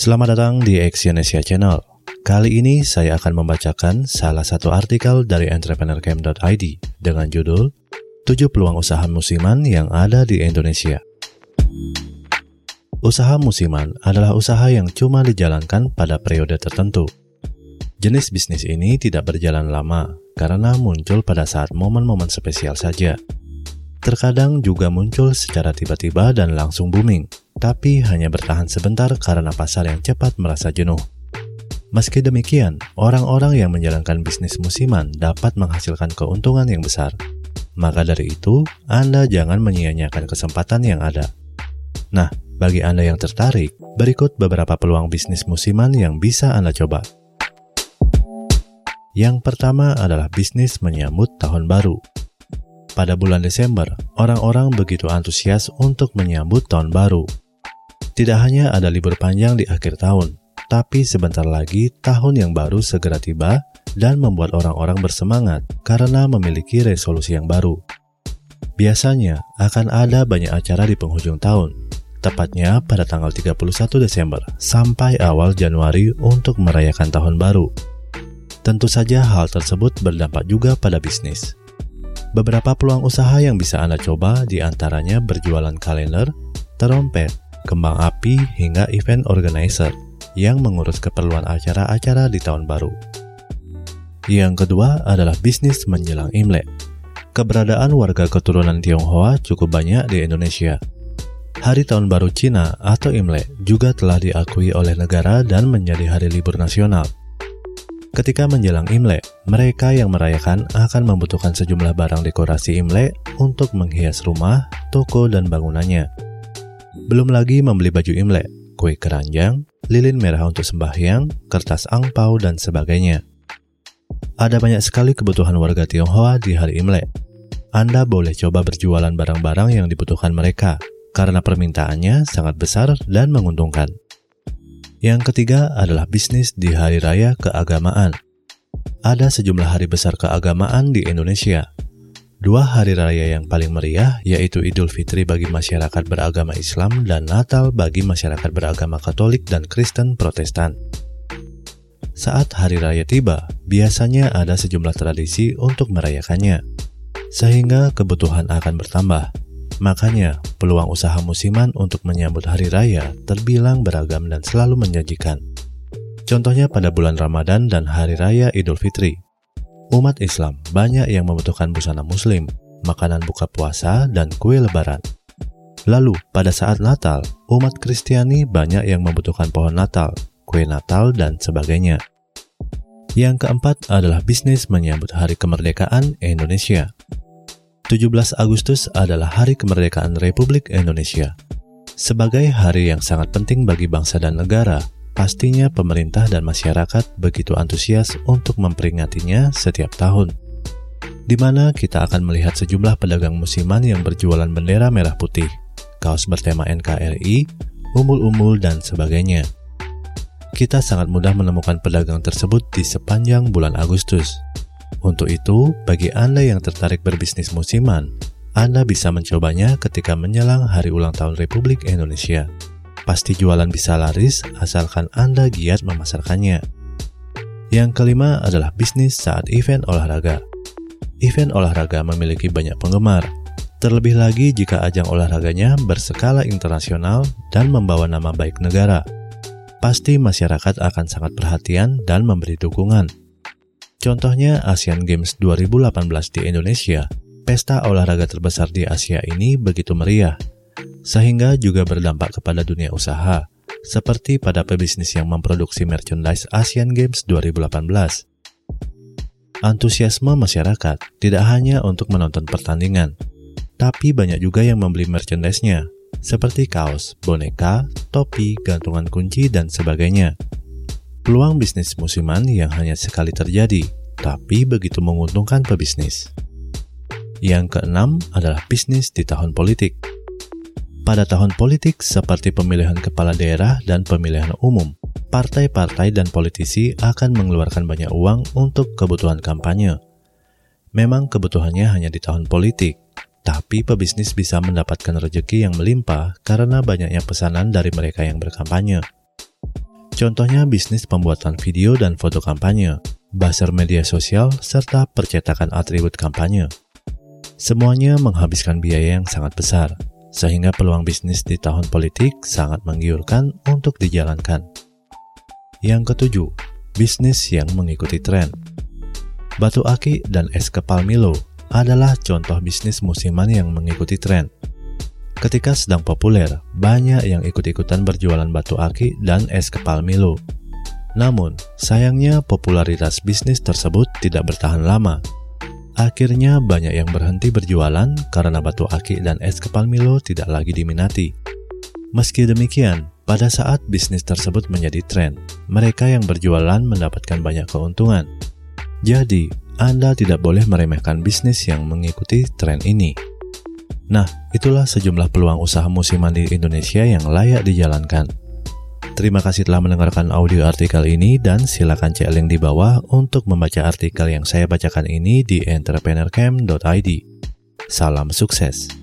Selamat datang di Exyonesia Channel. Kali ini saya akan membacakan salah satu artikel dari entrepreneurcamp.id dengan judul 7 peluang usaha musiman yang ada di Indonesia. Usaha musiman adalah usaha yang cuma dijalankan pada periode tertentu. Jenis bisnis ini tidak berjalan lama karena muncul pada saat momen-momen spesial saja. Terkadang juga muncul secara tiba-tiba dan langsung booming, tapi hanya bertahan sebentar karena pasar yang cepat merasa jenuh. Meski demikian, orang-orang yang menjalankan bisnis musiman dapat menghasilkan keuntungan yang besar. Maka dari itu, Anda jangan menyia-nyiakan kesempatan yang ada. Nah, bagi Anda yang tertarik, berikut beberapa peluang bisnis musiman yang bisa Anda coba. Yang pertama adalah bisnis menyambut tahun baru. Pada bulan Desember, orang-orang begitu antusias untuk menyambut tahun baru. Tidak hanya ada libur panjang di akhir tahun, tapi sebentar lagi tahun yang baru segera tiba dan membuat orang-orang bersemangat karena memiliki resolusi yang baru. Biasanya akan ada banyak acara di penghujung tahun, tepatnya pada tanggal 31 Desember sampai awal Januari untuk merayakan tahun baru. Tentu saja hal tersebut berdampak juga pada bisnis. Beberapa peluang usaha yang bisa Anda coba di antaranya berjualan kalender, terompet, kembang api, hingga event organizer yang mengurus keperluan acara-acara di tahun baru. Yang kedua adalah bisnis menjelang Imlek. Keberadaan warga keturunan Tionghoa cukup banyak di Indonesia. Hari Tahun Baru Cina atau Imlek juga telah diakui oleh negara dan menjadi hari libur nasional. Ketika menjelang Imlek, mereka yang merayakan akan membutuhkan sejumlah barang dekorasi Imlek untuk menghias rumah, toko, dan bangunannya. Belum lagi membeli baju Imlek, kue keranjang, lilin merah untuk sembahyang, kertas angpau, dan sebagainya. Ada banyak sekali kebutuhan warga Tionghoa di hari Imlek. Anda boleh coba berjualan barang-barang yang dibutuhkan mereka, karena permintaannya sangat besar dan menguntungkan. Yang ketiga adalah bisnis di hari raya keagamaan. Ada sejumlah hari besar keagamaan di Indonesia. Dua hari raya yang paling meriah yaitu Idul Fitri bagi masyarakat beragama Islam dan Natal bagi masyarakat beragama Katolik dan Kristen Protestan. Saat hari raya tiba, biasanya ada sejumlah tradisi untuk merayakannya, sehingga kebutuhan akan bertambah. Makanya, peluang usaha musiman untuk menyambut hari raya terbilang beragam dan selalu menjanjikan. Contohnya pada bulan Ramadan dan hari raya Idul Fitri. Umat Islam banyak yang membutuhkan busana muslim, makanan buka puasa, dan kue lebaran. Lalu, pada saat Natal, umat Kristiani banyak yang membutuhkan pohon Natal, kue Natal, dan sebagainya. Yang keempat adalah bisnis menyambut Hari Kemerdekaan Indonesia. 17 Agustus adalah Hari Kemerdekaan Republik Indonesia. Sebagai hari yang sangat penting bagi bangsa dan negara, pastinya pemerintah dan masyarakat begitu antusias untuk memperingatinya setiap tahun. Di mana kita akan melihat sejumlah pedagang musiman yang berjualan bendera merah putih, kaos bertema NKRI, umul-umul, dan sebagainya. Kita sangat mudah menemukan pedagang tersebut di sepanjang bulan Agustus. Untuk itu, bagi Anda yang tertarik berbisnis musiman, Anda bisa mencobanya ketika menjelang hari ulang tahun Republik Indonesia. Pasti jualan bisa laris asalkan Anda giat memasarkannya. Yang kelima adalah bisnis saat event olahraga. Event olahraga memiliki banyak penggemar, terlebih lagi jika ajang olahraganya berskala internasional dan membawa nama baik negara. Pasti masyarakat akan sangat perhatian dan memberi dukungan. Contohnya Asian Games 2018 di Indonesia, pesta olahraga terbesar di Asia ini begitu meriah, sehingga juga berdampak kepada dunia usaha, seperti pada pebisnis yang memproduksi merchandise Asian Games 2018. Antusiasme masyarakat tidak hanya untuk menonton pertandingan, tapi banyak juga yang membeli merchandise-nya, seperti kaos, boneka, topi, gantungan kunci, dan sebagainya. Peluang bisnis musiman yang hanya sekali terjadi, tapi begitu menguntungkan pebisnis. Yang keenam adalah bisnis di tahun politik. Pada tahun politik seperti pemilihan kepala daerah dan pemilihan umum, partai-partai dan politisi akan mengeluarkan banyak uang untuk kebutuhan kampanye. Memang kebutuhannya hanya di tahun politik, tapi pebisnis bisa mendapatkan rezeki yang melimpah karena banyaknya pesanan dari mereka yang berkampanye. Contohnya bisnis pembuatan video dan foto kampanye, buzzer media sosial, serta percetakan atribut kampanye. Semuanya menghabiskan biaya yang sangat besar, sehingga peluang bisnis di tahun politik sangat menggiurkan untuk dijalankan. Yang ketujuh, bisnis yang mengikuti tren. Batu aki dan es kepal Milo adalah contoh bisnis musiman yang mengikuti tren. Ketika sedang populer, banyak yang ikut-ikutan berjualan batu aki dan es kepal Milo. Namun, sayangnya popularitas bisnis tersebut tidak bertahan lama Akhirnya banyak yang berhenti berjualan karena batu aki dan es kepal Milo tidak lagi diminati. Meski demikian, pada saat bisnis tersebut menjadi tren, mereka yang berjualan mendapatkan banyak keuntungan. Jadi, Anda tidak boleh meremehkan bisnis yang mengikuti tren ini. Nah, itulah sejumlah peluang usaha musiman di Indonesia yang layak dijalankan. Terima kasih telah mendengarkan audio artikel ini dan silakan cek link di bawah untuk membaca artikel yang saya bacakan ini di entrepreneurcamp.id. Salam sukses.